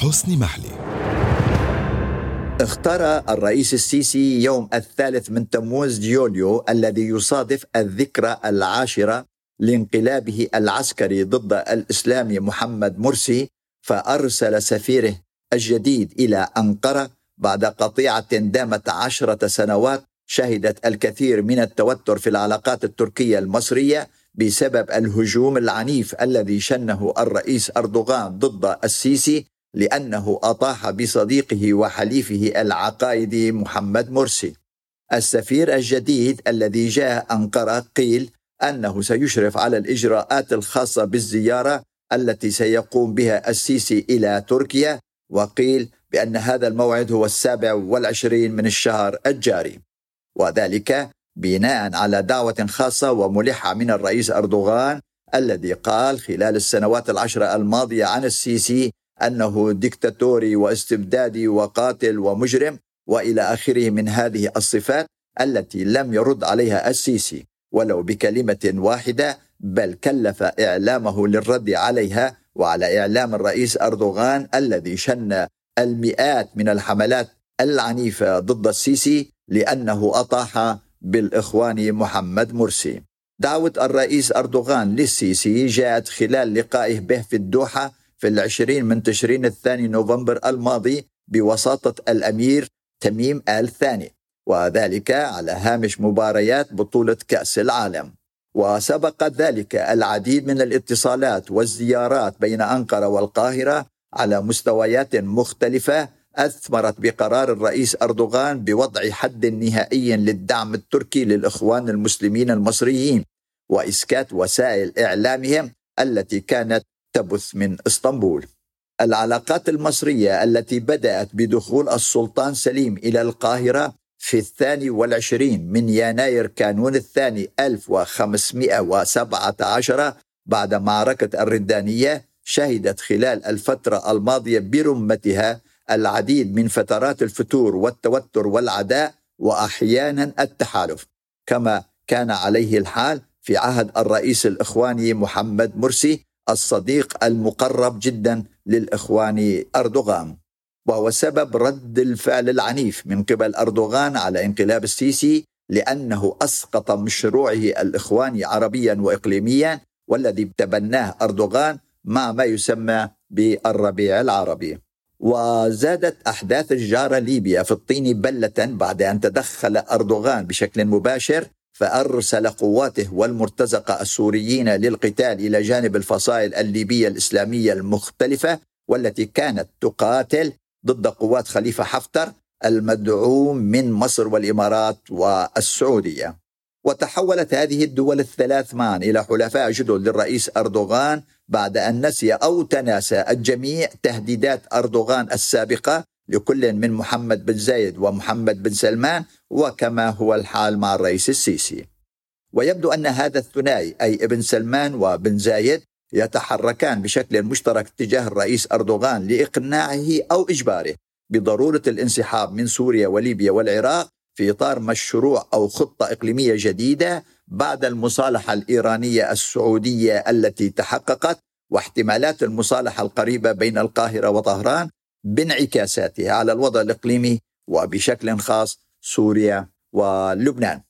حسني محلي. اختار الرئيس السيسي يوم الثالث من تموز يوليو الذي يصادف الذكرى العاشرة لانقلابه العسكري ضد الإسلامي محمد مرسي فأرسل سفيره الجديد إلى أنقرة بعد قطيعة دامت عشرة سنوات شهدت الكثير من التوتر في العلاقات التركية المصرية بسبب الهجوم العنيف الذي شنه الرئيس أردوغان ضد السيسي لأنه أطاح بصديقه وحليفه العقائدي محمد مرسي. السفير الجديد الذي جاء أنقرة قيل أنه سيشرف على الإجراءات الخاصة بالزيارة التي سيقوم بها السيسي إلى تركيا وقيل بأن هذا الموعد هو السابع والعشرين من الشهر الجاري. وذلك بناء على دعوة خاصة وملحة من الرئيس أردوغان الذي قال خلال السنوات العشرة الماضية عن السيسي أنه ديكتاتوري واستبدادي وقاتل ومجرم وإلى آخره من هذه الصفات التي لم يرد عليها السيسي ولو بكلمة واحدة بل كلف إعلامه للرد عليها وعلى إعلام الرئيس أردوغان الذي شن المئات من الحملات العنيفة ضد السيسي لأنه أطاح بالإخوان محمد مرسي. دعوة الرئيس أردوغان للسيسي جاءت خلال لقائه به في الدوحة في العشرين من تشرين الثاني نوفمبر الماضي بوساطة الأمير تميم آل ثاني وذلك على هامش مباريات بطولة كأس العالم. وسبق ذلك العديد من الاتصالات والزيارات بين أنقرة والقاهرة على مستويات مختلفة أثمرت بقرار الرئيس أردوغان بوضع حد نهائي للدعم التركي للإخوان المسلمين المصريين وإسكات وسائل إعلامهم التي كانت تبث من إسطنبول. العلاقات المصرية التي بدأت بدخول السلطان سليم إلى القاهرة في الثاني والعشرين من يناير كانون الثاني 1517 بعد معركة الردانية شهدت خلال الفترة الماضية برمتها العديد من فترات الفتور والتوتر والعداء واحيانا التحالف. كما كان عليه الحال في عهد الرئيس الإخواني محمد مرسي الصديق المقرب جدا للإخوان أردوغان وهو سبب رد الفعل العنيف من قبل أردوغان على انقلاب السيسي لأنه أسقط مشروعه الاخواني عربيا واقليميا والذي تبناه أردوغان مع ما يسمى بالربيع العربي. وزادت أحداث الجاره ليبيا في الطين بلة بعد أن تدخل أردوغان بشكل مباشر فأرسل قواته والمرتزقه السوريين للقتال إلى جانب الفصائل الليبية الإسلامية المختلفة والتي كانت تقاتل ضد قوات خليفة حفتر المدعوم من مصر والإمارات والسعودية. وتحولت هذه الدول الثلاث معا إلى حلفاء جدد للرئيس أردوغان بعد أن نسي أو تناسى الجميع تهديدات أردوغان السابقة لكل من محمد بن زايد ومحمد بن سلمان وكما هو الحال مع الرئيس السيسي. ويبدو أن هذا الثنائي أي ابن سلمان وبن زايد يتحركان بشكل مشترك تجاه الرئيس أردوغان لإقناعه أو إجباره بضرورة الانسحاب من سوريا وليبيا والعراق في إطار مشروع أو خطة إقليمية جديدة بعد المصالحة الإيرانية السعودية التي تحققت واحتمالات المصالحة القريبة بين القاهرة وطهران بانعكاساتها على الوضع الإقليمي وبشكل خاص سوريا ولبنان.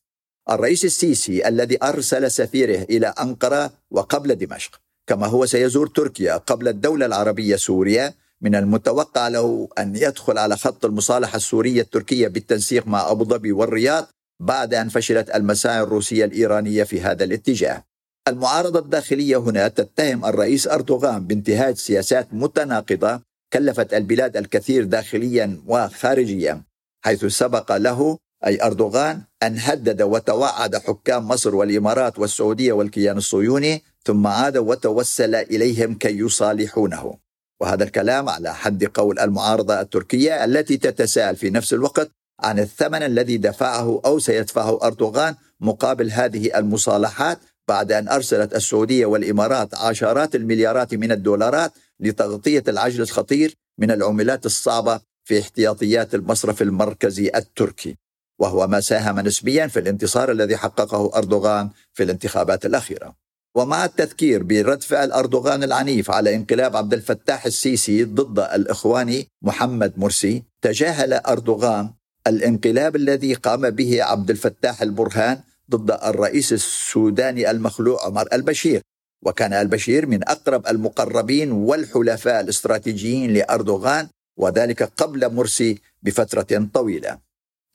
الرئيس السيسي الذي أرسل سفيره إلى أنقرة وقبل دمشق كما هو سيزور تركيا قبل الدولة العربية سوريا من المتوقع له أن يدخل على خط المصالحة السورية التركية بالتنسيق مع أبو ظبي والرياض بعد أن فشلت المساعي الروسية الإيرانية في هذا الاتجاه. المعارضة الداخلية هنا تتهم الرئيس أردوغان بانتهاج سياسات متناقضة كلفت البلاد الكثير داخليا وخارجيا حيث سبق له أي أردوغان أن هدد وتوعد حكام مصر والإمارات والسعودية والكيان الصهيوني ثم عاد وتوسل إليهم كي يصالحونه. وهذا الكلام على حد قول المعارضة التركية التي تتساءل في نفس الوقت عن الثمن الذي دفعه أو سيدفعه أردوغان مقابل هذه المصالحات بعد أن أرسلت السعودية والإمارات عشرات المليارات من الدولارات لتغطية العجل الخطير من العملات الصعبة في احتياطيات المصرف المركزي التركي. وهو ما ساهم نسبيا في الانتصار الذي حققه أردوغان في الانتخابات الأخيرة. ومع التذكير برد فعل أردوغان العنيف على انقلاب عبد الفتاح السيسي ضد الإخواني محمد مرسي تجاهل أردوغان الانقلاب الذي قام به عبد الفتاح البرهان ضد الرئيس السوداني المخلوع عمر البشير وكان البشير من أقرب المقربين والحلفاء الاستراتيجيين لأردوغان وذلك قبل مرسي بفترة طويلة.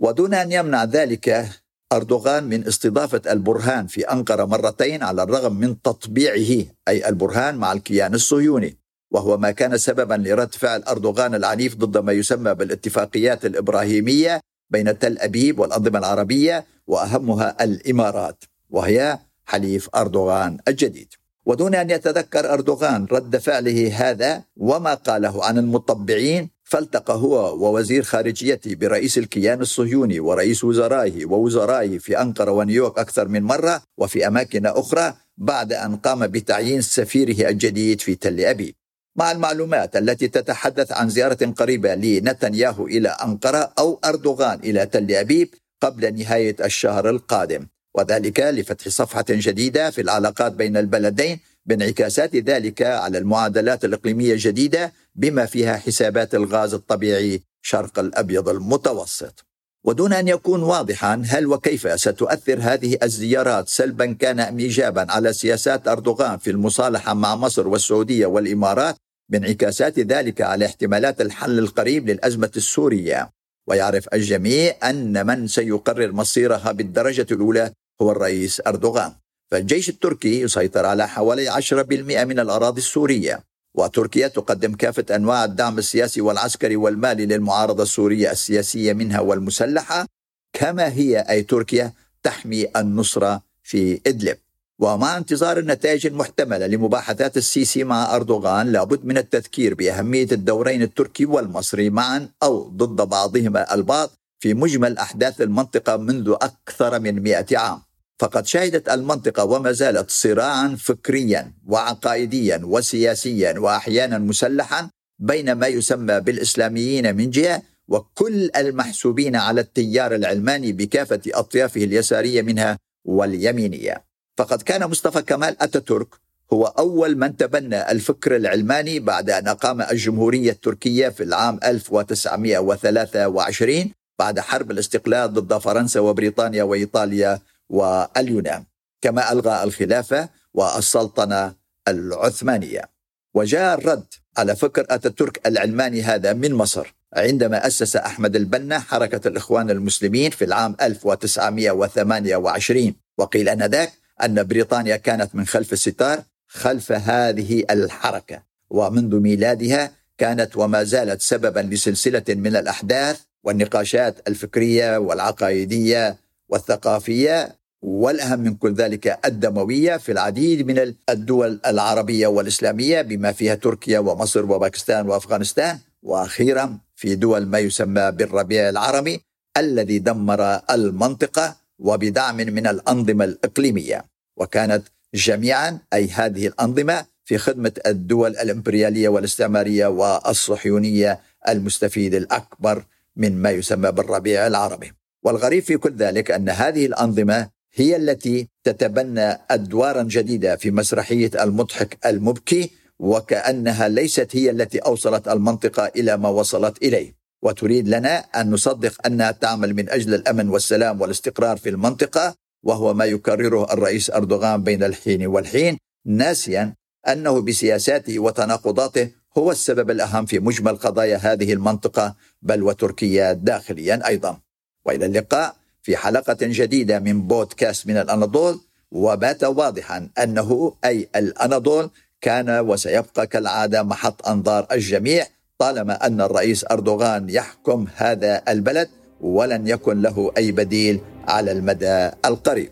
ودون أن يمنع ذلك أردوغان من استضافة البرهان في أنقرة مرتين على الرغم من تطبيعه أي البرهان مع الكيان الصهيوني. وهو ما كان سببا لرد فعل أردوغان العنيف ضد ما يسمى بالاتفاقيات الإبراهيمية بين تل أبيب والأنظمة العربية وأهمها الإمارات وهي حليف أردوغان الجديد. ودون أن يتذكر أردوغان رد فعله هذا وما قاله عن المطبعين فالتقى هو ووزير خارجيته برئيس الكيان الصهيوني ورئيس وزرائه ووزرائه في أنقرة ونيويورك أكثر من مرة وفي أماكن أخرى بعد أن قام بتعيين سفيره الجديد في تل أبيب. مع المعلومات التي تتحدث عن زيارة قريبة لنتنياهو إلى أنقرة أو أردوغان إلى تل أبيب قبل نهاية الشهر القادم وذلك لفتح صفحة جديدة في العلاقات بين البلدين بانعكاسات ذلك على المعادلات الإقليمية الجديدة بما فيها حسابات الغاز الطبيعي شرق الأبيض المتوسط. ودون أن يكون واضحا هل وكيف ستؤثر هذه الزيارات سلبا كان أم ايجابا على سياسات أردوغان في المصالحة مع مصر والسعودية والإمارات بانعكاسات ذلك على احتمالات الحل القريب للأزمة السورية ويعرف الجميع أن من سيقرر مصيرها بالدرجة الأولى هو الرئيس أردوغان. فالجيش التركي يسيطر على حوالي 10% من الأراضي السورية وتركيا تقدم كافة أنواع الدعم السياسي والعسكري والمالي للمعارضة السورية السياسية منها والمسلحة كما هي أي تركيا تحمي النصره في إدلب. ومع انتظار النتائج المحتملة لمباحثات السيسي مع أردوغان لابد من التذكير بأهمية الدورين التركي والمصري معا أو ضد بعضهما البعض في مجمل أحداث المنطقة منذ أكثر من مئة عام. فقد شهدت المنطقة وما زالت صراعا فكريا وعقائديا وسياسيا وأحيانا مسلحا بين ما يسمى بالإسلاميين من جهة وكل المحسوبين على التيار العلماني بكافة أطيافه اليسارية منها واليمينية. فقد كان مصطفى كمال أتاتورك هو أول من تبنى الفكر العلماني بعد أن أقام الجمهورية التركية في العام 1923 بعد حرب الاستقلال ضد فرنسا وبريطانيا وإيطاليا واليونان. كما ألغى الخلافة والسلطنة العثمانية. وجاء الرد على فكر أتاتورك العلماني هذا من مصر عندما أسس أحمد البنا حركة الإخوان المسلمين في العام 1928 وقيل أنذاك أن بريطانيا كانت من خلف الستار خلف هذه الحركة ومنذ ميلادها كانت وما زالت سببا لسلسلة من الأحداث والنقاشات الفكرية والعقائدية والثقافية والأهم من كل ذلك الدموية في العديد من الدول العربية والإسلامية بما فيها تركيا ومصر وباكستان وأفغانستان وأخيرا في دول ما يسمى بالربيع العربي الذي دمر المنطقة وبدعم من الأنظمة الإقليمية وكانت جميعا أي هذه الأنظمة في خدمة الدول الإمبريالية والاستعمارية والصهيونية المستفيد الأكبر من ما يسمى بالربيع العربي. والغريب في كل ذلك أن هذه الأنظمة هي التي تتبنى أدوارا جديدة في مسرحية المضحك المبكي وكأنها ليست هي التي أوصلت المنطقة إلى ما وصلت إليه. وتريد لنا أن نصدق انها تعمل من أجل الأمن والسلام والاستقرار في المنطقة وهو ما يكرره الرئيس أردوغان بين الحين والحين ناسيا أنه بسياساته وتناقضاته هو السبب الأهم في مجمل قضايا هذه المنطقة بل وتركيا داخليا أيضا. وإلى اللقاء في حلقة جديدة من بودكاست من الأناضول وبات واضحا أنه أي الأناضول كان وسيبقى كالعادة محط أنظار الجميع طالما أن الرئيس أردوغان يحكم هذا البلد ولن يكن له أي بديل على المدى القريب.